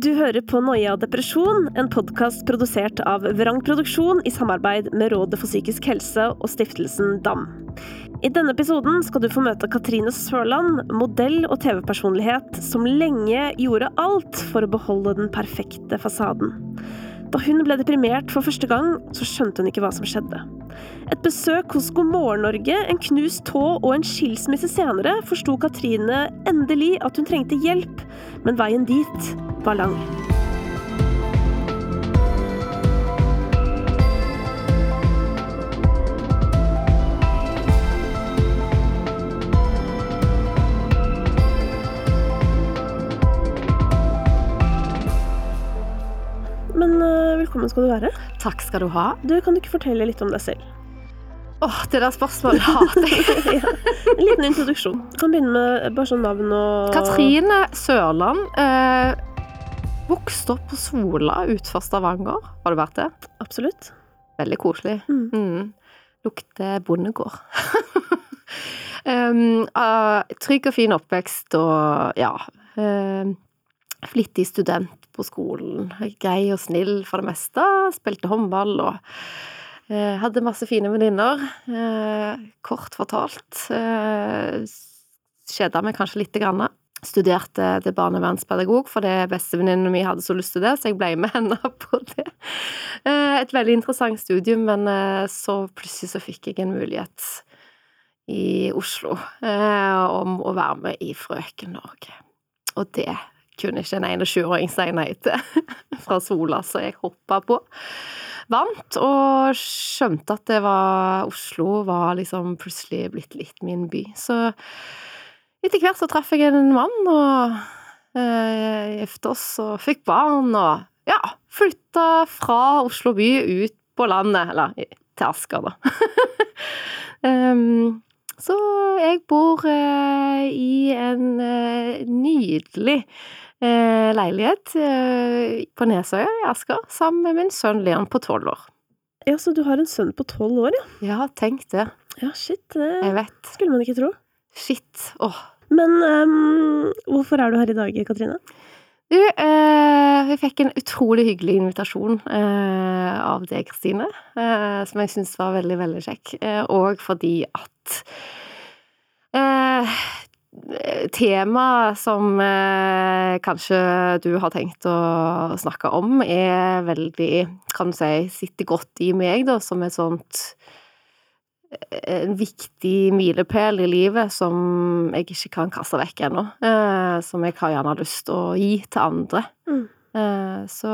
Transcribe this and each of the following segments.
Du hører på Noia depresjon, en podkast produsert av Vrang Produksjon i samarbeid med Rådet for psykisk helse og stiftelsen DAM. I denne episoden skal du få møte Katrine Sørland, modell og TV-personlighet som lenge gjorde alt for å beholde den perfekte fasaden. Da hun ble deprimert for første gang, så skjønte hun ikke hva som skjedde. Et besøk hos God morgen Norge, en knust tå og en skilsmisse senere forsto Katrine endelig at hun trengte hjelp, men veien dit var lang. Men øh, velkommen skal du være. Takk skal du ha. Du, Kan du ikke fortelle litt om deg selv? Åh, det der spørsmålet hater jeg. ja. En liten introduksjon. Du kan begynne med bare sånn navn og Katrine Sørland. Eh, vokste opp på Sola utenfor Stavanger. Har du vært det? Absolutt. Veldig koselig. Mm. Mm. Lukter bondegård. um, uh, trygg og fin oppvekst og ja Uh, Flittig student på skolen. Grei og snill for det meste. Spilte håndball og eh, hadde masse fine venninner. Eh, kort fortalt. Eh, Kjeda meg kanskje lite grann. Studerte til barnevernspedagog fordi bestevenninnen min hadde så lyst til det, så jeg ble med henne på det. Et veldig interessant studium, men så plutselig så fikk jeg en mulighet i Oslo om å være med i Frøken Norge. Og det kunne ikke en 21-åring si nei til fra Sola, så jeg hoppa på. Vant, og skjønte at det var Oslo var liksom plutselig blitt litt min by. Så etter hvert så traff jeg en mann, og eh, gifte oss og fikk barn, og ja, flytta fra Oslo by ut på landet, eller til Asker, da. um, så jeg bor eh, i en eh, nydelig leilighet eh, på Nesøya i Asker, sammen med min sønn Leon på tolv år. Ja, Så du har en sønn på tolv år, ja? Ja, tenk det. Ja, shit. Det Jeg vet. skulle man ikke tro. Shit. Åh. Men um, hvorfor er du her i dag, Katrine? Du, eh, vi fikk en utrolig hyggelig invitasjon eh, av deg, Kristine, eh, som jeg syns var veldig, veldig kjekk. Eh, og fordi at eh, Temaet som eh, kanskje du har tenkt å snakke om, er veldig, kan du si, sitter godt i meg, da, som et sånt eh, en viktig milepæl i livet som jeg ikke kan kaste vekk ennå. Eh, som jeg har gjerne lyst til å gi til andre. Mm. Eh, så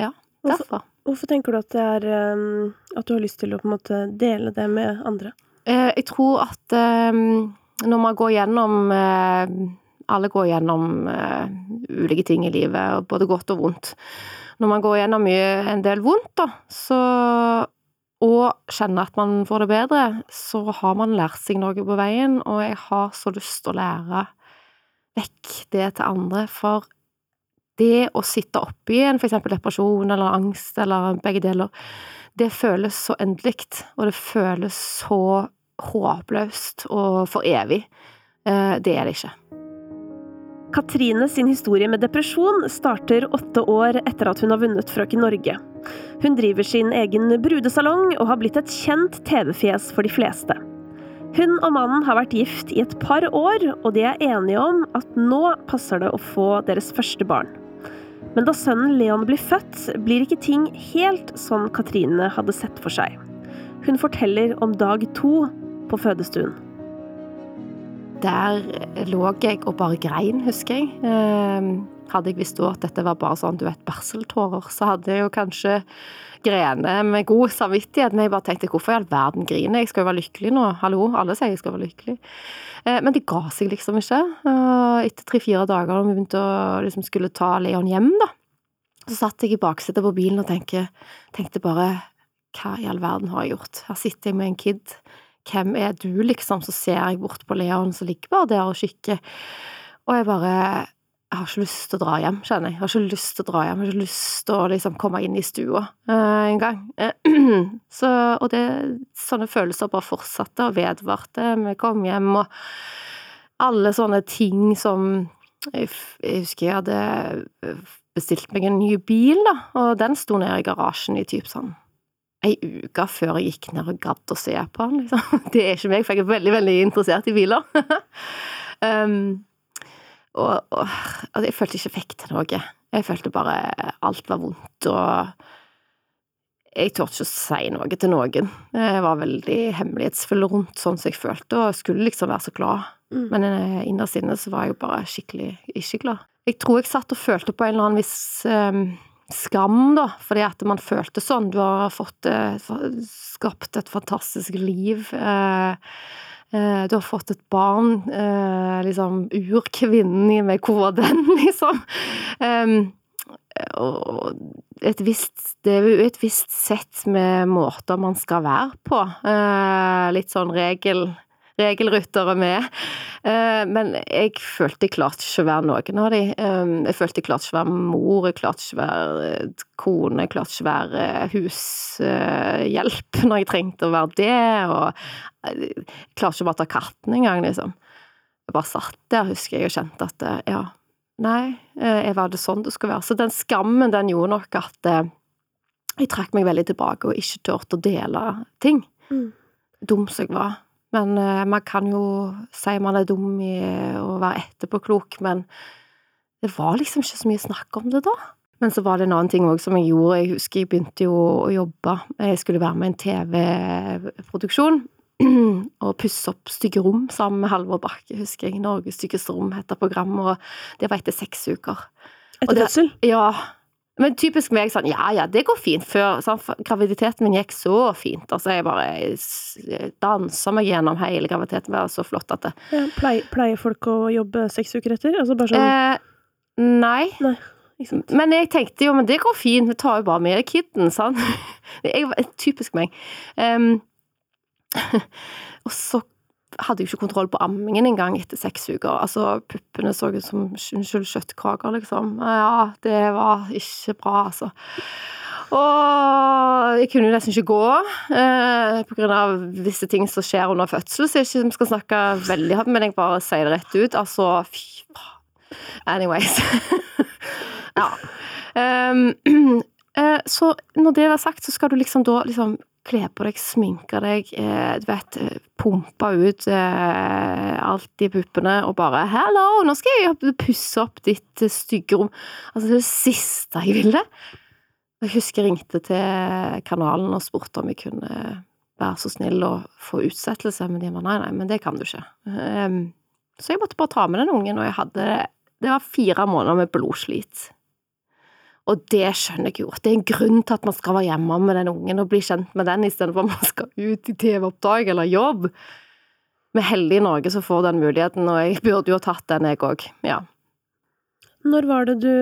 ja, Hvorfor, derfor. hvorfor tenker du at det er um, At du har lyst til å på en måte dele det med andre? Eh, jeg tror at eh, når man går gjennom eh, Alle går gjennom eh, ulike ting i livet, både godt og vondt. Når man går gjennom mye, en del vondt, da, så og kjenner at man får det bedre, så har man lært seg noe på veien, og jeg har så lyst til å lære vekk det til andre, for det å sitte oppi en eksempel depresjon eller angst eller begge deler, det føles så endelig, og det føles så håpløst og for evig. Eh, Det er det ikke. Katrine sin historie med depresjon starter åtte år etter at hun har vunnet Frøken Norge. Hun driver sin egen brudesalong og har blitt et kjent TV-fjes for de fleste. Hun og mannen har vært gift i et par år, og de er enige om at nå passer det å få deres første barn. Men da sønnen Leon blir født, blir ikke ting helt sånn Katrine hadde sett for seg. Hun forteller om dag to på fødestuen. Der lå jeg og bare grein, husker jeg. Eh, hadde jeg visst da at dette var bare sånn, du vet, barseltårer, så hadde jeg jo kanskje grene med god samvittighet, men jeg bare tenkte hvorfor i all verden griner? Jeg skal jo være lykkelig nå. Hallo, alle sier jeg skal være lykkelig. Eh, men det ga seg liksom ikke. Etter tre-fire dager da vi begynte å liksom skulle ta Leon hjem, da, så satt jeg i baksetet på bilen og tenkte, tenkte bare hva i all verden har jeg gjort? Her sitter jeg med en kid. Hvem er du, liksom? Så ser jeg bort på Leon som ligger bare der og kikker. Og jeg bare Jeg har ikke lyst til å dra hjem, kjenner jeg. Jeg har ikke lyst til å dra hjem. Jeg har ikke lyst til å liksom komme inn i stua uh, en gang. Eh, så, og det, sånne følelser bare fortsatte og vedvarte. Vi kom hjem, og alle sånne ting som Jeg, jeg husker jeg hadde bestilt meg en ny bil, da, og den sto nede i garasjen i typ sånn ei uke før jeg gikk ned og gadd å se på den, liksom. Det er ikke meg, for jeg er veldig, veldig interessert i biler. um, og, og altså, jeg følte ikke jeg fikk til noe. Jeg følte bare alt var vondt, og jeg turte ikke å si noe til noen. Jeg var veldig hemmelighetsfull rundt sånn som jeg følte, og skulle liksom være så glad. Mm. Men eh, innerst inne så var jeg jo bare skikkelig ikke glad. Jeg tror jeg satt og følte på en eller annen viss um, skam, da, fordi at man følte sånn. Du har fått uh, skapt et fantastisk liv. Uh, uh, du har fått et barn. liksom urkvinnen med hvor var den, liksom? Og et visst Det er jo et visst sett med måter man skal være på. litt sånn regel regelryttere med. Eh, men jeg følte jeg klarte ikke å være noen av de. Eh, jeg følte jeg klarte ikke å være mor, jeg klarte ikke å være eh, kone, jeg klarte ikke å være hushjelp når jeg trengte å være det, og jeg klarte ikke å bare ta katten engang, liksom. Jeg bare satt der, husker jeg, og kjente at ja, nei, jeg var det sånn det skulle være. Så den skammen, den gjorde nok at jeg trakk meg veldig tilbake og ikke turte å dele ting. Mm. Dum som jeg var. Men uh, man kan jo si man er dum i å være etterpåklok, men det var liksom ikke så mye snakk om det da. Men så var det en annen ting òg som jeg gjorde. Jeg husker jeg begynte jo å jobbe. Jeg skulle være med i en TV-produksjon og pusse opp Stygge rom sammen med Halvor Bakke, husker jeg. Norges styggeste rom heter programmet, og det var etter seks uker. Etter fødsel? Ja. Men typisk meg sånn ja ja, det går fint. Før sånn, graviditeten min gikk så fint. Altså jeg bare dansa meg gjennom hele graviditeten. Det var så flott at det ja, pleier, pleier, folk å jobbe seks uker etter? Altså bare sånn eh, Nei. nei. Men jeg tenkte jo, men det går fint, vi tar jo bare med kiden, sant. Jeg, typisk meg. Um, og så hadde jo ikke kontroll på ammingen engang etter seks uker. Altså, puppene så ut som unnskyld, kjøttkaker, liksom. Ja, det var ikke bra, altså. Og jeg kunne jo nesten ikke gå eh, av visse ting som skjer under fødsel, så jeg ikke skal snakke veldig hardt, men jeg bare sier det rett ut. Altså, fy faen. Anyways. ja. Um, så når det er sagt, så skal du liksom da liksom kle på deg, sminke deg, eh, du vet, eh, pumpe ut eh, alt i puppene og bare 'Hello, nå skal jeg pusse opp ditt eh, stygge rom'. Altså, det siste jeg ville. Jeg husker jeg ringte til kanalen og spurte om jeg kunne være så snill å få utsettelse, men de var nei, nei, men det kan du ikke. Um, så jeg måtte bare ta med den ungen, og jeg hadde Det var fire måneder med blodslit. Og det skjønner jeg jo. Det er en grunn til at man skal være hjemme med den ungen og bli kjent med den, istedenfor at man skal ut i TV-oppdrag eller jobb. Vi er heldige i Norge som får den muligheten, og jeg burde jo ha tatt den, jeg òg. Ja. Når var det du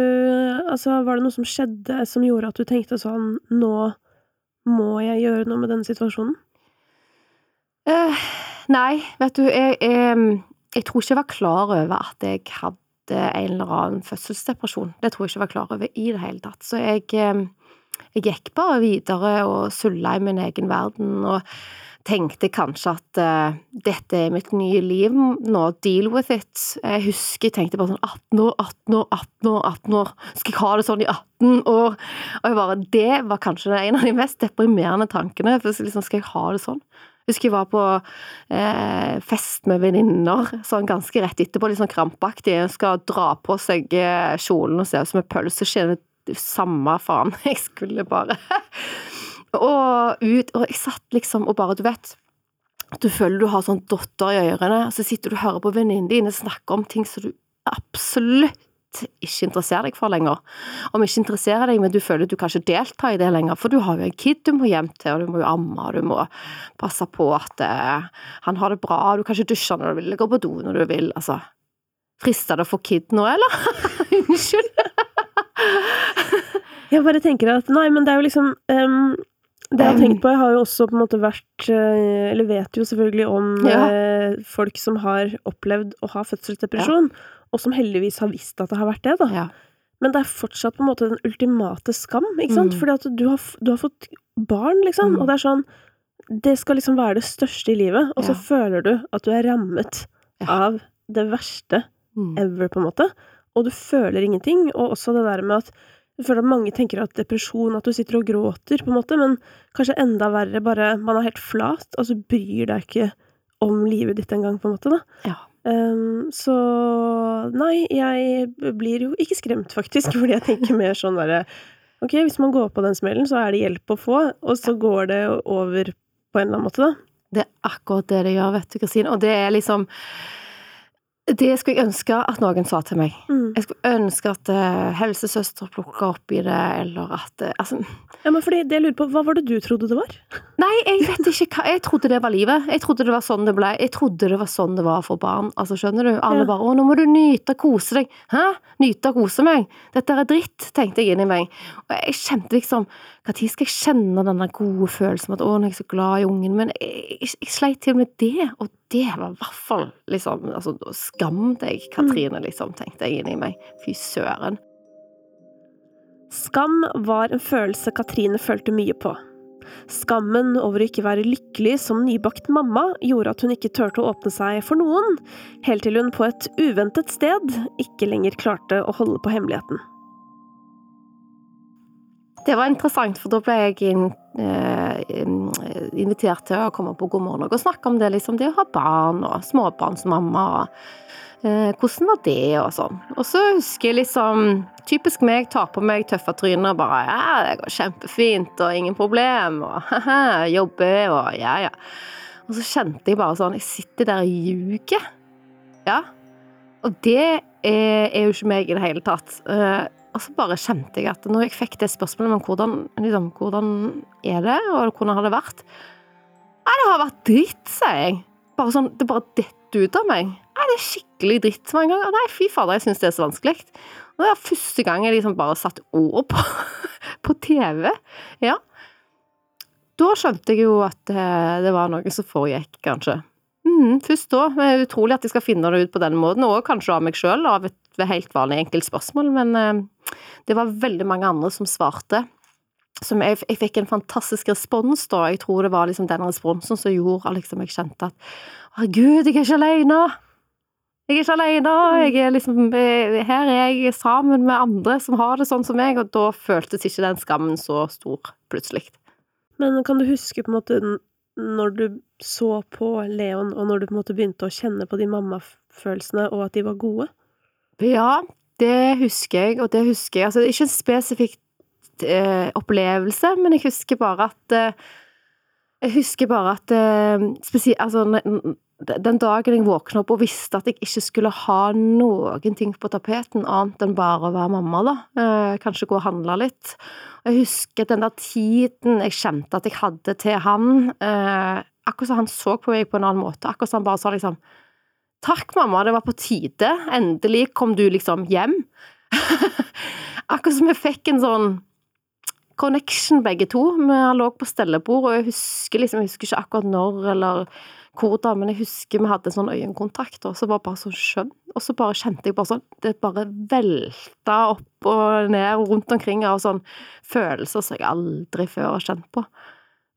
Altså, var det noe som skjedde som gjorde at du tenkte sånn Nå må jeg gjøre noe med denne situasjonen? Uh, nei, vet du, jeg, jeg, jeg tror ikke jeg var klar over at jeg hadde en eller annen fødselsdepresjon. Det tror jeg ikke jeg var klar over i det hele tatt. Så jeg, eh, jeg gikk bare videre og sulla i min egen verden og tenkte kanskje at uh, dette er mitt nye liv nå, deal with it. Jeg husker jeg tenkte bare sånn 18 år, 18 år, 18 år, 18 år, skal jeg ha det sånn i 18 år? Og jeg bare, det var kanskje en av de mest deprimerende tankene, for liksom, skal jeg ha det sånn? Husker jeg var på eh, fest med venninner sånn ganske rett etterpå, litt sånn krampaktig. Jeg skal dra på seg eh, kjolen og se ut som en pølseskinn. Samme faen, jeg skulle bare Og ut Og jeg satt liksom og bare, du vet Du føler du har sånn dotter i ørene, og så sitter du og hører på venninnene dine snakke om ting som du absolutt ikke interesserer deg for lenger. Om ikke interesserer deg, men du føler du kan ikke delta i det lenger, for du har jo en kid du må hjem til, og du må jo amme, og du må passe på at uh, han har det bra, du kan ikke dusje når du vil, gå på do når du vil, altså. Frister det å få kid nå, eller? Unnskyld. jeg bare tenker at nei, men det er jo liksom um, det jeg har tenkt på, jeg har jo også på en måte vært eh, Eller vet jo selvfølgelig om ja. eh, folk som har opplevd å ha fødselsdepresjon. Ja og som heldigvis har visst at det har vært det, da. Ja. Men det er fortsatt på en måte den ultimate skam, ikke sant? Mm. Fordi at du har, du har, fått barn, liksom, mm. og det er sånn Det skal liksom være det største i livet, og så føler du at du er rammet av det verste mm. ever, på en måte. og du føler ingenting, og også det der med at jeg føler at mange tenker at depresjon, at du sitter og gråter, på en måte, men kanskje enda verre, bare man er helt flat, så bryr deg ikke om livet ditt engang, på en måte, da. Ja. Um, så nei, jeg blir jo ikke skremt, faktisk, fordi jeg tenker mer sånn derre Ok, hvis man går på den smellen, så er det hjelp å få, og så går det over på en eller annen måte, da. Det er akkurat det det gjør, vet du, Kristine. Og det er liksom det skulle jeg ønske at noen sa til meg. Mm. Jeg skulle ønske at uh, helsesøster plukka opp i det, eller at uh, Altså Ja, men fordi det jeg lurer på, hva var det du trodde det var? Nei, jeg vet ikke hva Jeg trodde det var livet. Jeg trodde det var sånn det ble. Jeg trodde det var sånn det var for barn. Altså, skjønner du? Alle Ja. bare 'Å, nå må du nyte og kose deg'. Hæ? Nyte og kose meg? Dette er dritt, tenkte jeg inni meg. Og jeg kjente liksom Når skal jeg kjenne denne gode følelsen av at 'Å, nå er jeg så glad i ungen', men jeg, jeg, jeg sleit til med det, og det var i hvert fall liksom altså, Skam deg, Katrine, liksom, tenkte jeg inni meg. Fy søren. Skam var en følelse Katrine følte mye på. Skammen over å ikke være lykkelig som nybakt mamma gjorde at hun ikke turte å åpne seg for noen, helt til hun på et uventet sted ikke lenger klarte å holde på hemmeligheten. Det var interessant, for da ble jeg inn, eh, invitert til å komme på God morgen og snakke om det, liksom det å ha barn og småbarnsmamma. og eh, Hvordan var det, og sånn. Og så husker jeg liksom Typisk meg, tar på meg tøffe tryner og bare Ja, det går kjempefint, og ingen problem, og haha, jobber, og ja, ja. Og så kjente jeg bare sånn Jeg sitter der og ljuger. Ja. Og det er, er jo ikke meg i det hele tatt. Eh, og så bare kjente jeg at når jeg fikk det spørsmålet om hvordan, liksom, hvordan er det, og hvordan har det vært Nei, det har vært dritt, sier jeg. Bare sånn, Det bare detter ut av meg. Nei, det er skikkelig dritt mange ganger. Nei, fy fader, jeg syns det er så vanskelig. Og det var første gang jeg liksom bare satte ord på, på TV. Ja. Da skjønte jeg jo at eh, det var noe som foregikk, kanskje. Mm, først da. Det er utrolig at jeg skal finne det ut på den måten, og kanskje av meg sjøl, av et helt vanlig enkelt spørsmål, men eh, det var veldig mange andre som svarte. Som jeg, jeg fikk en fantastisk respons da, jeg tror det var liksom den responsen som gjorde at liksom jeg kjente at herregud, jeg er ikke alene! Jeg er ikke alene! Jeg er liksom, eh, her er jeg sammen med andre som har det sånn som meg, og da føltes ikke den skammen så stor plutselig. Men kan du huske på en måte når du så på Leon, og når du på en måte begynte å kjenne på de mammafølelsene, og at de var gode? Ja, det husker jeg, og det husker jeg. Altså, det er ikke en spesifikk eh, opplevelse, men jeg husker bare at eh, Jeg husker bare at eh, Altså, den dagen jeg våkna opp og visste at jeg ikke skulle ha noen ting på tapeten annet enn bare å være mamma, da. Eh, kanskje gå og handle litt. Jeg husker den der tiden jeg kjente at jeg hadde til han. Eh, akkurat som han så på meg på en annen måte. Akkurat som han bare sa liksom Takk, mamma, det var på tide. Endelig kom du liksom hjem. Akkurat som vi fikk en sånn connection, begge to. Vi lå på stellebord, og jeg husker liksom, jeg husker ikke akkurat når eller hvordan, men jeg husker vi hadde en sånn øyekontakt, og så var det bare så skjønn. Og så bare kjente jeg bare sånn Det bare velta opp og ned og rundt omkring av sånn følelser som jeg aldri før har kjent på.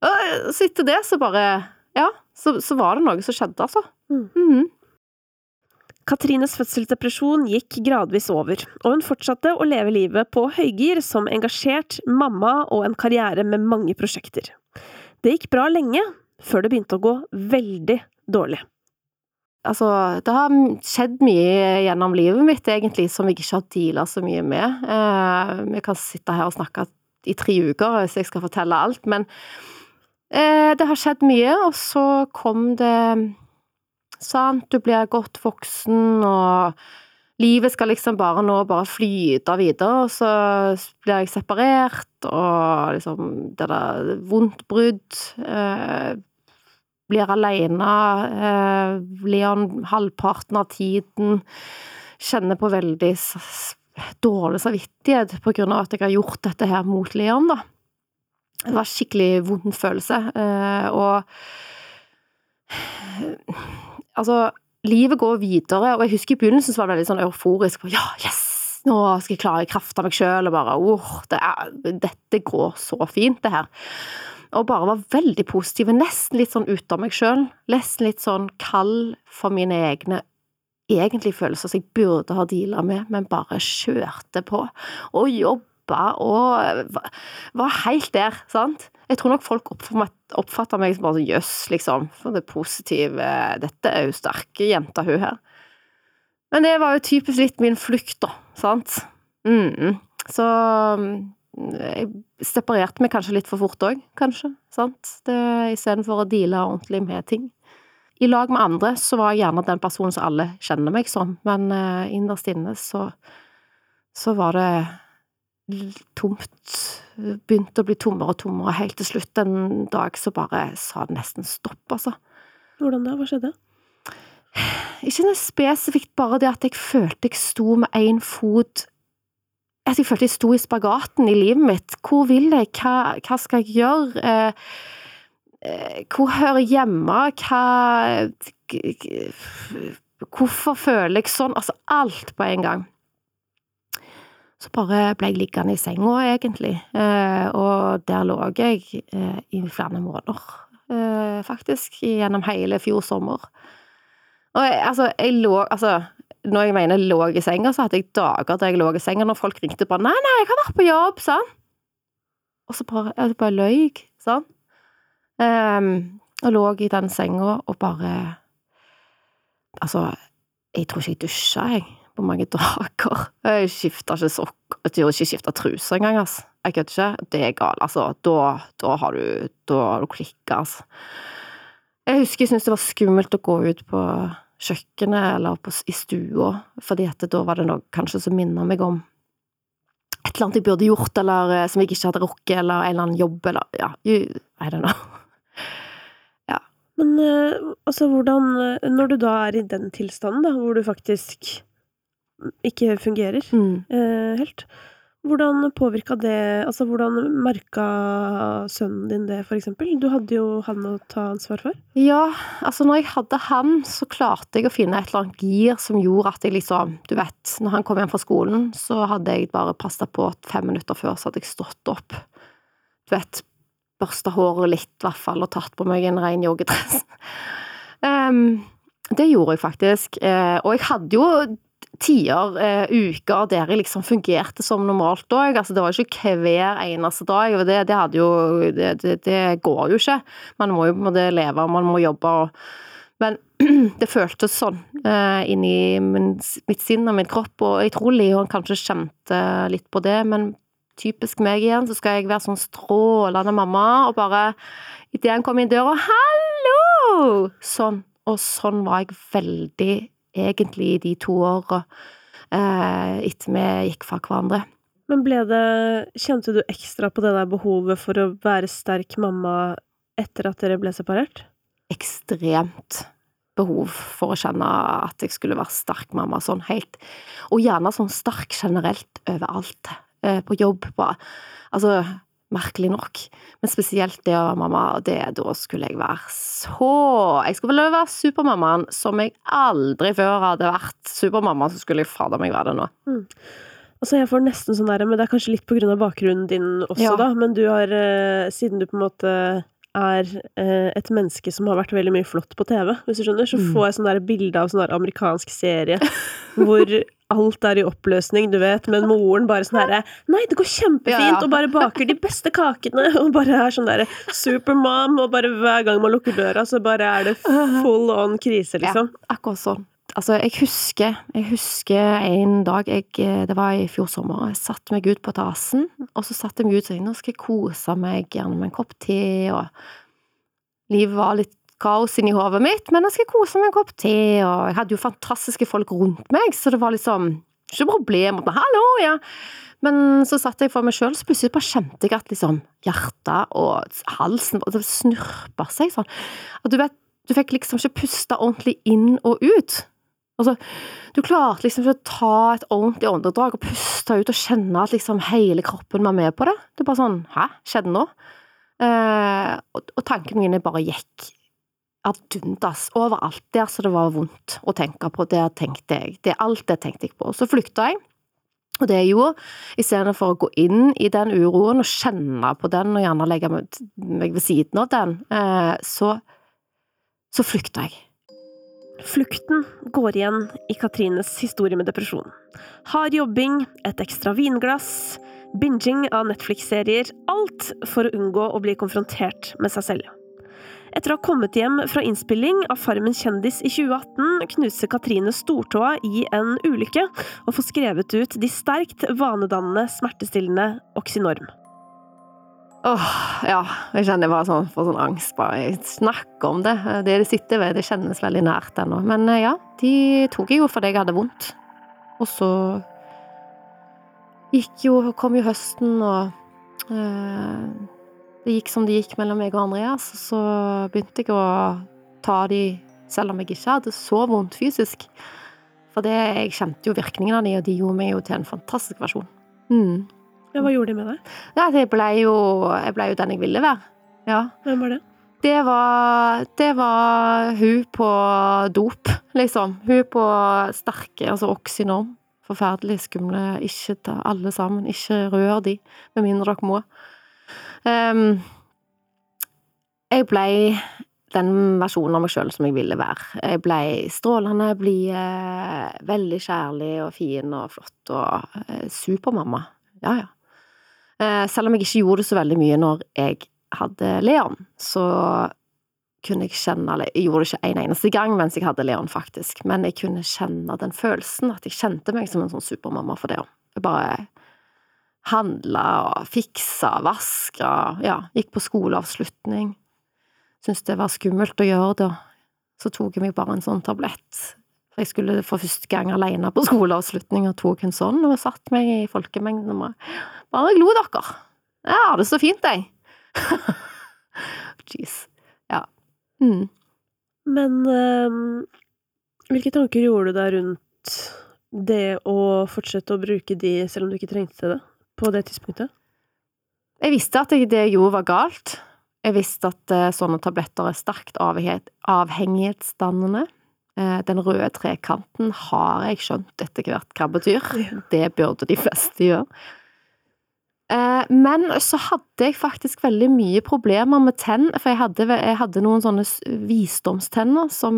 Og så etter det så bare Ja, så, så var det noe som skjedde, altså. Mm. Mhm. Katrines fødselsdepresjon gikk gradvis over, og hun fortsatte å leve livet på høygir som engasjert mamma og en karriere med mange prosjekter. Det gikk bra lenge, før det begynte å gå veldig dårlig. Altså, det har skjedd mye gjennom livet mitt, egentlig, som jeg ikke har deala så mye med. Eh, vi kan sitte her og snakke i tre uker hvis jeg skal fortelle alt, men eh, det har skjedd mye, og så kom det Sant, du blir godt voksen, og livet skal liksom bare nå bare flyte videre, og så blir jeg separert, og liksom det der vondt brudd eh, Blir alene, eh, Leon halvparten av tiden, kjenner på veldig dårlig samvittighet på grunn av at jeg har gjort dette her mot Leon, da. Det var skikkelig vond følelse, eh, og Altså, livet går videre, og jeg husker i begynnelsen så var det veldig sånn euforisk. Ja, yes! Nå skal jeg klare i kraft av meg sjøl, og bare oh, det er, dette går så fint, det her. Og bare var veldig positiv, nesten litt sånn ute av meg sjøl. Nesten litt sånn kald for mine egne egentlig følelser som jeg burde ha deala med, men bare kjørte på. Og jobba og var helt der, sant. Jeg tror nok folk oppfatta meg som bare sånn jøss, liksom, for det positive Dette er jo sterke jenta, hun her. Men det var jo typisk litt min flukt, da, sant. Mm. Så jeg separerte meg kanskje litt for fort òg, kanskje, sant, istedenfor å deale ordentlig med ting. I lag med andre så var jeg gjerne den personen som alle kjenner meg som, men uh, innerst inne så, så var det tomt. Begynte å bli tommere og tommere, helt til slutt en dag så bare sa det nesten stopp, altså. Hvordan da? Hva skjedde? Ikke noe spesifikt, bare det at jeg følte jeg sto med én fot At jeg følte jeg sto i spagaten i livet mitt. Hvor vil jeg? Hva, hva skal jeg gjøre? Eh, Eh, hvor hører jeg hjemme? Hva Hvorfor føler jeg sånn? Altså, alt på en gang. Så bare ble jeg liggende i senga, egentlig, eh, og der lå jeg eh, i flere måneder, faktisk, gjennom hele fjor sommer. Og jeg, altså, jeg lå Altså, når jeg mener lå i senga, så hadde jeg dager der jeg lå i senga når folk ringte bare 'Nei, nei, jeg har vært på jobb', sånn. Og så bare, jeg bare løy, sånn. Um, og lå i den senga og bare Altså, jeg tror ikke jeg dusja, jeg, på mange dager. Jeg skifta ikke sokk, jeg gjorde ikke truser engang, altså. Jeg kødder ikke. Det er galt, altså. Da, da har du Da har du klikka, altså. Jeg husker jeg syntes det var skummelt å gå ut på kjøkkenet eller på, i stua, fordi at da var det noe kanskje som minna meg om et eller annet jeg burde gjort, eller eh, som jeg ikke hadde rukket, eller en eller annen jobb, eller ja, I don't know. Men eh, altså, hvordan eh, Når du da er i den tilstanden, da, hvor du faktisk ikke fungerer mm. eh, helt, hvordan påvirka det Altså, hvordan merka sønnen din det, for eksempel? Du hadde jo han å ta ansvar for. Ja, altså når jeg hadde han, så klarte jeg å finne et eller annet gir som gjorde at jeg liksom Du vet, når han kom hjem fra skolen, så hadde jeg bare passa på at fem minutter før så hadde jeg stått opp. Du vet, børsta håret litt, i hvert fall, og tatt på meg en ren joggedress. um, det gjorde jeg faktisk. Uh, og jeg hadde jo tider, uh, uker, der jeg liksom fungerte som normalt òg. Altså, det var ikke hver eneste dag. Det, det, jo, det, det, det, går jo ikke. Man må jo på en måte leve, man må jobbe. Og, men det føltes sånn uh, inni min, mitt sinn og min kropp, og jeg tror Leon kanskje kjente litt på det, men typisk meg igjen, så skal jeg være sånn strålende mamma, og bare idet han kom inn døra 'hallo!' Sånn. Og sånn var jeg veldig, egentlig, de to åra eh, etter vi gikk fra hverandre. Men ble det Kjente du ekstra på det der behovet for å være sterk mamma etter at dere ble separert? Ekstremt behov for å kjenne at jeg skulle være sterk mamma, sånn helt. Og gjerne sånn sterk generelt overalt. Eh, på jobb på Altså, merkelig nok. Men spesielt det å være mamma, det, da skulle jeg være så Jeg skulle vel være supermammaen som jeg aldri før hadde vært supermamma, så skulle jeg fader meg være det nå. Mm. Altså, jeg får nesten sånn der, men det er kanskje litt på grunn av bakgrunnen din også, ja. da, men du har, eh, siden du på en måte er eh, et menneske som har vært veldig mye flott på TV, hvis du skjønner, så mm. får jeg sånn der bilde av sånn amerikansk serie hvor alt er i oppløsning, du vet, men moren bare sånn herre Nei, det går kjempefint, ja, ja. og bare baker de beste kakene, og bare er sånn derre supermom, og bare hver gang man lukker døra, så bare er det full on krise, liksom. Ja, akkurat sånn. Altså, jeg husker, jeg husker en dag jeg, Det var i fjor sommer. Jeg satte meg ut på terrassen, og så satte jeg meg ut og tenkte nå skal jeg kose meg, gjerne med en kopp te, og Livet var litt kaos inni hodet mitt, men nå skal jeg kose meg med en kopp te, og jeg hadde jo fantastiske folk rundt meg, så det var liksom ikke problem. Hallo, ja. Men så satt jeg for meg sjøl, så plutselig bare kjente jeg at liksom hjertet og halsen det snurpa seg sånn. Og du vet, du fikk liksom ikke puste ordentlig inn og ut. Altså, du klarte liksom ikke å ta et ordentlig åndedrag og puste ut og kjenne at liksom hele kroppen var med på det. Det er bare sånn Hæ, skjedde nå? Eh, og, og tankene mine bare gikk ad undas overalt. Der så det var vondt å tenke på, der tenkte jeg. Det, alt det tenkte jeg på. Så flykta jeg. Og det jeg gjorde, istedenfor å gå inn i den uroen og kjenne på den og gjerne legge meg ved siden av den, eh, så, så flykta jeg. Flukten går igjen i Katrines historie med depresjon. Hard jobbing, et ekstra vinglass, binging av Netflix-serier. Alt for å unngå å bli konfrontert med seg selv. Etter å ha kommet hjem fra innspilling av Farmen kjendis i 2018, knuser Katrine stortåa i en ulykke og får skrevet ut de sterkt vanedannende, smertestillende Oxynorm. Åh, ja. Jeg kjenner bare sånn, for sånn angst. Bare snakker om det. Det det sitter ved, det kjennes veldig nært ennå. Men eh, ja, de tok jeg jo fordi jeg hadde vondt. Og så gikk jo, kom jo høsten, og eh, det gikk som det gikk mellom meg og Andreas. Og så begynte jeg å ta de selv om jeg ikke hadde så vondt fysisk. For det, jeg kjente jo virkningen av de, og de gjorde meg jo til en fantastisk versjon. Mm. Ja, hva gjorde de med deg? Nei, jeg ble jo, jeg ble jo den jeg ville være. Ja. Hvem var det? Det var, det var hun på dop, liksom. Hun på sterke, altså oksynorm. Forferdelig skumle. Ikke ta alle sammen. Ikke rør de, med mindre dere må. Um, jeg blei den versjonen av meg sjøl som jeg ville være. Jeg blei strålende, blid, veldig kjærlig og fin og flott og eh, supermamma. Ja, ja. Eh, selv om jeg ikke gjorde det så veldig mye når jeg hadde Leon, så kunne jeg kjenne Eller jeg gjorde det ikke en eneste gang mens jeg hadde Leon, faktisk, men jeg kunne kjenne den følelsen, at jeg kjente meg som en sånn supermamma for det. Jeg bare handla og fiksa, vaska, ja, gikk på skoleavslutning. Syntes det var skummelt å gjøre det. Så tok jeg meg bare en sånn tablett. For jeg skulle for første gang alene på skoleavslutning og tok en sånn, og satt meg i folkemengden og bare glo dere. Jeg har det så fint, jeg. Jeez. Ja. Mm. Men um, hvilke tanker gjorde du deg rundt det å fortsette å bruke de selv om du ikke trengte det, på det tidspunktet? Jeg visste at det jeg gjorde, var galt. Jeg visste at uh, sånne tabletter er sterkt avhengighetsdannende. Uh, den røde trekanten har jeg skjønt etter hvert hva betyr. Det burde de fleste gjøre. Eh, men så hadde jeg faktisk veldig mye problemer med tenn, for jeg hadde, jeg hadde noen sånne visdomstenner som,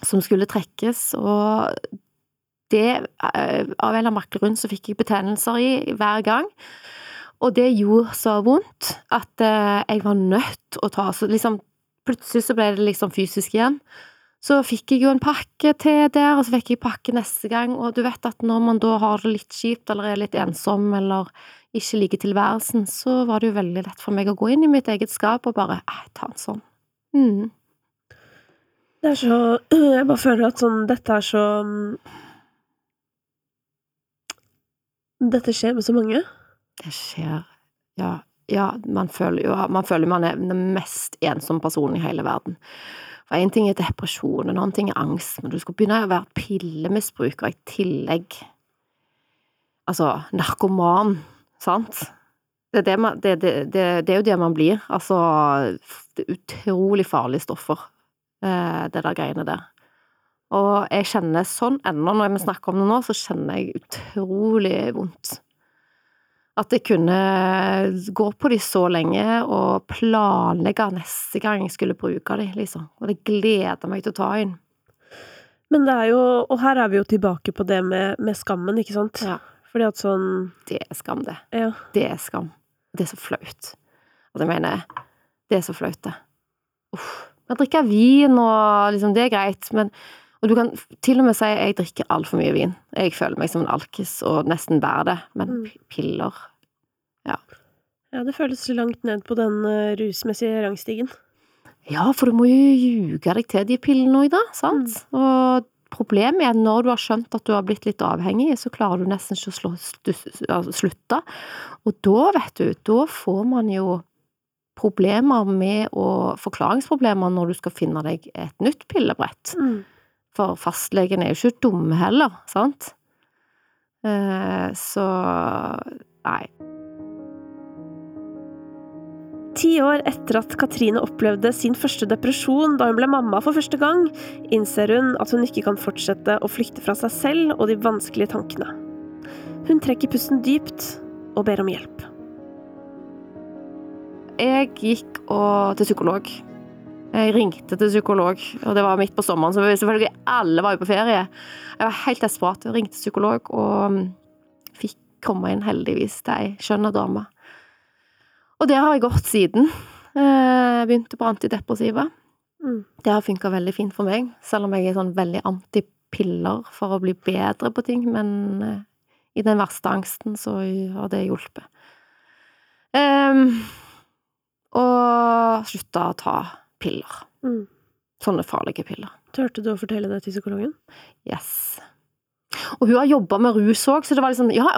som, skulle trekkes, og det eh, Av en eller annen merkelig grunn så fikk jeg betennelser i hver gang. Og det gjorde så vondt at eh, jeg var nødt å ta så liksom Plutselig så ble det liksom fysisk igjen. Så fikk jeg jo en pakke til der, og så fikk jeg pakke neste gang, og du vet at når man da har det litt kjipt eller er litt ensom eller ikke liker tilværelsen, så var det jo veldig lett for meg å gå inn i mitt eget skap og bare eh, ta en sånn. Mm. Det er så Jeg bare føler at sånn Dette er så Dette skjer med så mange. Det skjer Ja, ja man føler jo Man føler man er den mest ensomme personen i hele verden. For én ting er depresjon, en annen ting er angst, men du skal begynne å være pillemisbruker i tillegg. Altså, narkoman Sant? Det er, det, man, det, det, det er, jo det man blir. Altså, det er utrolig farlige stoffer, eh, det der greiene der. Og jeg kjenner sånn ennå, når vi snakker om det nå, så kjenner jeg utrolig vondt. At jeg kunne gå på de så lenge og planlegge neste gang jeg skulle bruke de, liksom. Og det gleder meg til å ta inn. Men det er jo Og her er vi jo tilbake på det med, med skammen, ikke sant? Ja. Fordi at sånn Det er skam, det. Ja. Det er skam. Det er så flaut. Altså, jeg mener, det er så flaut, det. Uff. Man drikker vin og liksom, det er greit, men Og du kan til og med si jeg drikker altfor mye vin. Jeg føler meg som en alkis og nesten bærer det, men mm. piller Ja. Ja, det føles langt ned på den uh, rusmessige rangstigen. Ja, for du må jo ljuge deg til de pillene òg, da, sant? Mm. Og Problemet er at når du har skjønt at du har blitt litt avhengig, så klarer du nesten ikke å slå, slutte. Og da, vet du, da får man jo problemer med å Forklaringsproblemer når du skal finne deg et nytt pillebrett. Mm. For fastlegen er jo ikke dumme heller, sant? Eh, så nei. Ti år etter at Katrine opplevde sin første depresjon da hun ble mamma for første gang, innser hun at hun ikke kan fortsette å flykte fra seg selv og de vanskelige tankene. Hun trekker pusten dypt og ber om hjelp. Jeg gikk til psykolog Jeg ringte til psykolog, og det var midt på sommeren, så selvfølgelig alle var jo på ferie. Jeg var helt desperat. Jeg ringte psykolog og mm, fikk komme inn heldigvis til ei skjønn dame. Og der har jeg gått siden. Jeg begynte på antidepressiva. Mm. Det har funka veldig fint for meg, selv om jeg er sånn veldig antipiller for å bli bedre på ting, men eh, i den verste angsten så har det hjulpet. Um, og slutta å ta piller. Mm. Sånne farlige piller. Turte du å fortelle det til psykologen? Yes. Og hun har jobba med rus òg, så det var liksom Ja,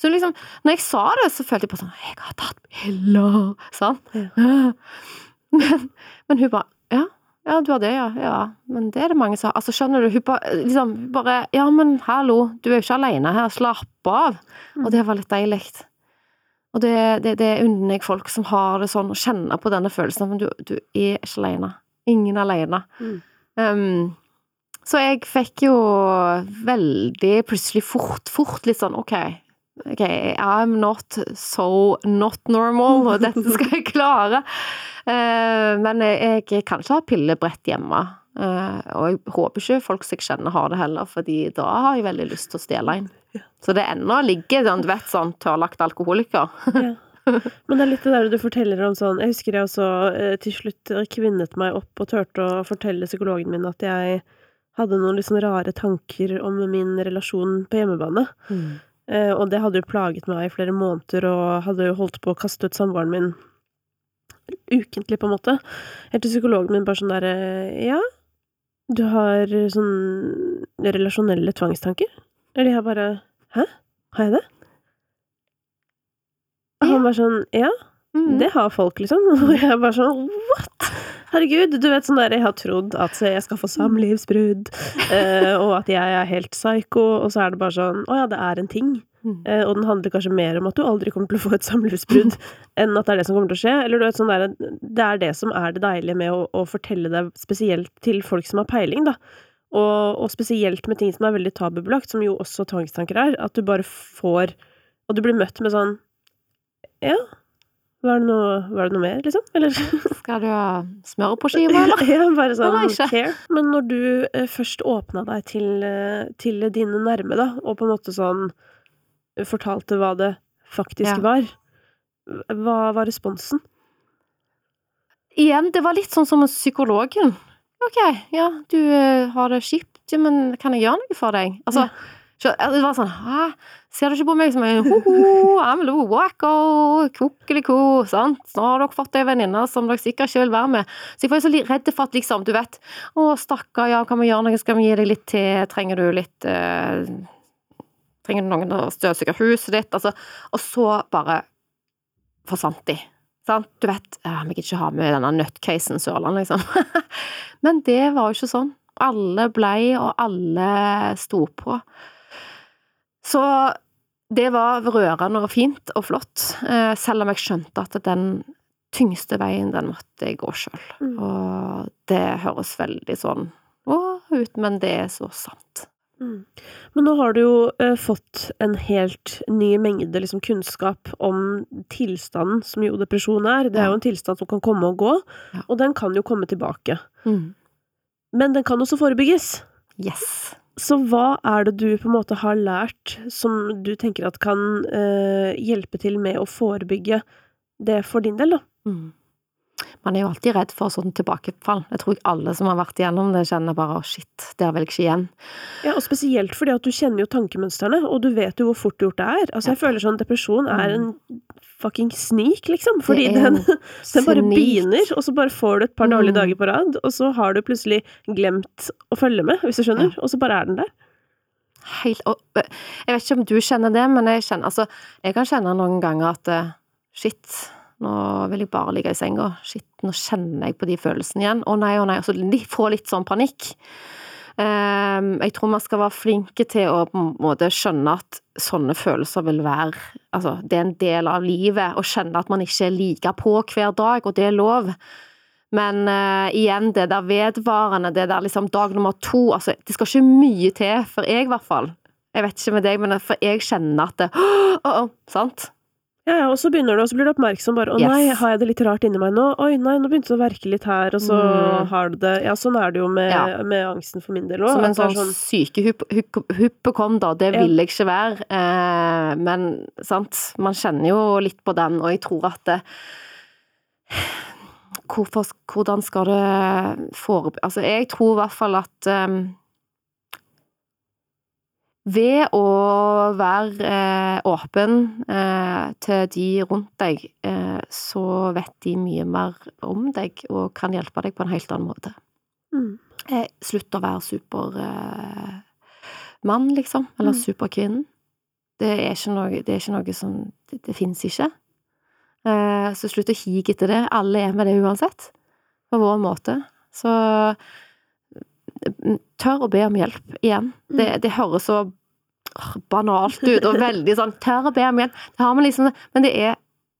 så liksom Når jeg sa det, så følte jeg på sånn Jeg har tatt piller! Sånn. Ja. Men, men hun bare Ja, ja, du har det, ja. Ja, men det er det mange som har. Altså, skjønner du, hun bare, liksom, bare Ja, men hallo, du er jo ikke alene her, slapp av. Og det var litt deilig. Og det, det, det unner jeg folk som har det sånn, å kjenne på denne følelsen, men du, du er ikke alene. Ingen alene. Mm. Um, så jeg fikk jo veldig plutselig fort, fort litt sånn ok, ok, I'm not so not normal, og dette skal jeg klare. Uh, men jeg, jeg kan ikke ha pillebrett hjemme. Uh, og jeg håper ikke folk som jeg kjenner har det heller, fordi da har jeg veldig lyst til å stjele en. Så det ennå ligger sånn, du vet, sånn tørrlagt alkoholiker. Ja. Men det er litt det der du forteller om sånn Jeg husker jeg også eh, til slutt kvinnet meg opp og turte å fortelle psykologen min at jeg hadde noen sånn rare tanker om min relasjon på hjemmebane. Eh, og det hadde jo plaget meg i flere måneder, og hadde jo holdt på å kaste ut samboeren min ukentlig, på en måte. Helt til psykologen min bare sånn derre Ja, du har sånn relasjonelle tvangstanker? Eller jeg bare Hæ? Har jeg det? Og han bare sånn Ja, Mm. det har folk, liksom. Og jeg bare sånn What?! Herregud, du vet sånn der Jeg har trodd at jeg skal få samlivsbrudd, eh, og at jeg er helt psycho, og så er det bare sånn Å ja, det er en ting. Mm. Eh, og den handler kanskje mer om at du aldri kommer til å få et samlivsbrudd, enn at det er det som kommer til å skje. Eller du vet sånn der, Det er det som er det deilige med å, å fortelle det spesielt til folk som har peiling, da. Og, og spesielt med ting som er veldig tabubelagt, som jo også tvangstanker er. At du bare får Og du blir møtt med sånn Ja, var det noe, var det noe mer, liksom? Eller? Skal du ha smør på skiva, eller? ja, bare sånn care. Men når du eh, først åpna deg til, eh, til dine nærme, da, og på en måte sånn fortalte hva det faktisk Ja. var, hva var responsen? Igjen, det var litt sånn som psykologen. Ok, ja, du eh, har det kjipt, ja, men kan jeg gjøre noe for deg? Altså, så, ja, det var sånn Hæ, ser du ikke på meg som en ho-ho, I'm a wacko, kokeliko, sant? Nå har dere fått ei venninne som dere sikkert ikke vil være med. Så jeg var så redd for at liksom, du vet, å stakkar, ja, kan vi gjøre noe, skal vi gi deg litt te, trenger du litt eh, Trenger du noen å støvsuge huset ditt? Altså, og så bare forsvant de. Sant? Du vet, vi gidder ikke ha med denne nøttcasen Sørland, liksom. Men det var jo ikke sånn. Alle blei, og alle sto på. Så det var rørende og fint og flott, eh, selv om jeg skjønte at den tyngste veien, den måtte jeg gå sjøl. Mm. Og det høres veldig sånn å ut, men det er så sant. Mm. Men nå har du jo eh, fått en helt ny mengde liksom, kunnskap om tilstanden som jo depresjon er. Det er jo en tilstand som kan komme og gå, Ja. og den kan jo komme tilbake. Mm. Men den kan også forebygges. Yes. Så hva er det du på en måte har lært som du tenker at kan eh, hjelpe til med å forebygge det for din del, da? Mm. Man er jo alltid redd for sånn tilbakefall. Jeg tror alle som har vært igjennom det, kjenner bare å shit, der vil jeg ikke igjen. Ja, og spesielt fordi at du kjenner jo tankemønstrene, og du vet jo hvor fort gjort det er. Altså, jeg føler sånn depresjon er en fucking snik, liksom. Fordi Mm. Den, den bare begynner, og så bare får du et par dårlige Mm. dager på rad, og så har du plutselig glemt å følge med, hvis du skjønner, og så bare er den der. Helt og, Jeg vet ikke om du kjenner det, men jeg kjenner altså Jeg kan kjenne noen ganger at shit, nå vil jeg bare ligge i senga. Shit, nå kjenner jeg på de følelsene igjen. Å nei, å nei. Altså, de får litt sånn panikk. Ehm, jeg tror man skal være flinke til å på en måte skjønne at sånne følelser vil være Altså, det er en del av livet, å kjenne at man ikke er like på hver dag, og det er lov. Men uh, igjen, det der vedvarende, det der liksom dag nummer to Altså, det skal ikke mye til, for jeg i hvert fall. Jeg vet ikke med deg, men for jeg kjenner at det Å, å, sant? Ja, og så begynner du, og så blir du oppmerksom bare 'Å Yes. nei, har jeg det litt rart inni meg nå?' 'Oi, nei, nå begynte det å verke litt her', og så Mm. har du det Ja, sånn er det jo med, Ja. med angsten for min del òg. Som en sånn sykehypokonder, det Ja. vil jeg ikke være. Eh, men sant, man kjenner jo litt på den, og jeg tror at det Hvorfor, hvordan skal det forebygge Altså, jeg tror i hvert fall at eh, ved å være eh, åpen eh, til de rundt deg, eh, så vet de mye mer om deg og kan hjelpe deg på en helt annen måte. Mm. Eh, slutt å være supermann, mann, liksom, eller Mm. superkvinnen. Det er ikke noe, det er ikke noe som Det, det fins ikke. Eh, så slutt å hige etter det. Alle er med det uansett, på vår måte. Så mm, tør å be om hjelp igjen. Det, det høres så banalt ut, og veldig sånn Tør å be om hjelp. Det har man liksom Men det er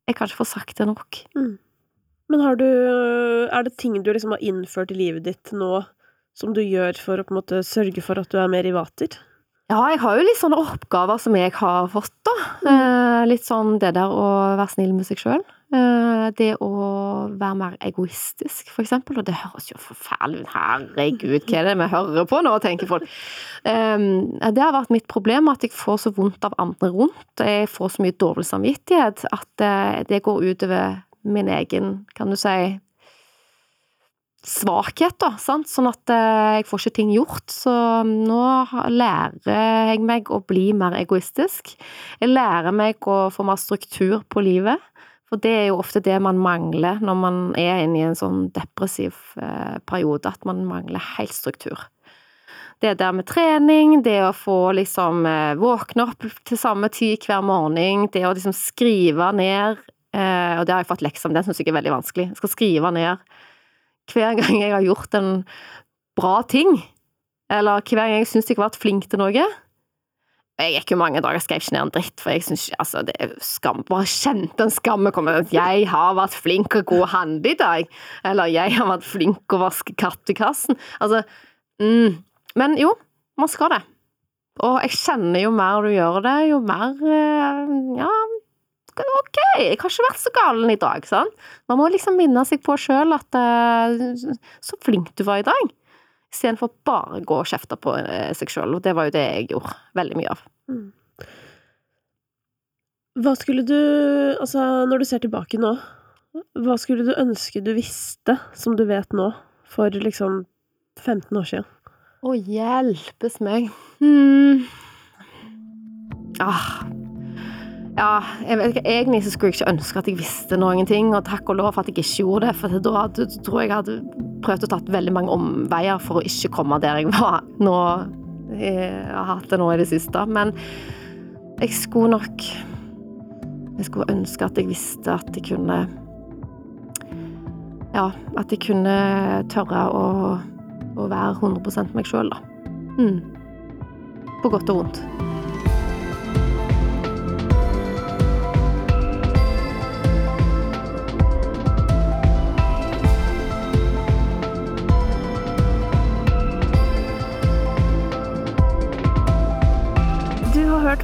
Jeg kan ikke få sagt det nok. Men har du Er det ting du liksom har innført i livet ditt nå som du gjør for å på en måte sørge for at du er mer i vater? Ja, jeg har jo litt sånne oppgaver som jeg har fått, da. Eh, litt sånn det der å være snill med seg sjøl. Eh, det å være mer egoistisk, for eksempel. Og det høres jo forferdelig ut. Herregud, hva er det vi hører på nå, tenker folk. Det har vært mitt problem, at jeg får så vondt av andre rundt. Jeg får så mye dårlig samvittighet at eh, det går utover min egen, kan du si, svakhet, da, sant? sånn at eh, jeg får ikke ting gjort. Så nå lærer jeg meg å bli mer egoistisk. Jeg lærer meg å få mer struktur på livet, for det er jo ofte det man mangler når man er inne i en sånn depressiv eh, periode, at man mangler helt struktur. Det der med trening, det å få liksom eh, våkne opp til samme tid hver morgen, det å liksom skrive ned eh, Og det har jeg fått lekser om, det syns jeg er veldig vanskelig. Jeg skal skrive ned hver gang jeg har gjort en bra ting, eller hver gang jeg syns jeg har vært flink til noe. Jeg gikk jo mange dager og skrev ikke ned en dritt, for jeg synes, Altså, det er skam. Bare kjente en skam. Jeg har vært flink og god og handle i dag. Eller jeg har vært flink og vaske kattekassen. Altså mm. Men jo, man skal det. Og jeg kjenner jo mer du gjør det, jo mer eh, Ja, ok, jeg har ikke vært så galen i dag, sant? Man må liksom minne seg på sjøl at eh, Så flink du var i dag. Istedenfor bare gå og kjefte på eh, seg sjøl, og det var jo det jeg gjorde veldig mye av. Hva skulle du Altså, når du ser tilbake nå, hva skulle du ønske du visste, som du vet nå, for liksom 15 år siden? Å, hjelpes meg. Mm. Ah. Ja, jeg vet ikke, egentlig så skulle jeg ikke ønske at jeg visste noen ting, og takk og lov for at jeg ikke gjorde det, for da tror jeg jeg hadde prøvd å tatt veldig mange omveier for å ikke komme der jeg var nå. Jeg har hatt det nå i det siste, men jeg skulle nok Jeg skulle ønske at jeg visste at jeg kunne Ja, at jeg kunne tørre å, å være 100 meg sjøl, da. Mm. På godt og vondt.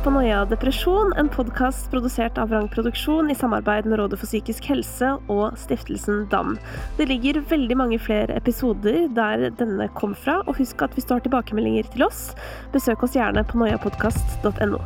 Du har hørt på Noia depresjon, en podkast produsert av Vrang Produksjon i samarbeid med Rådet for psykisk helse og stiftelsen DAM. Det ligger veldig mange flere episoder der denne kom fra, og husk at hvis du har tilbakemeldinger til oss, besøk oss gjerne på noiapodkast.no.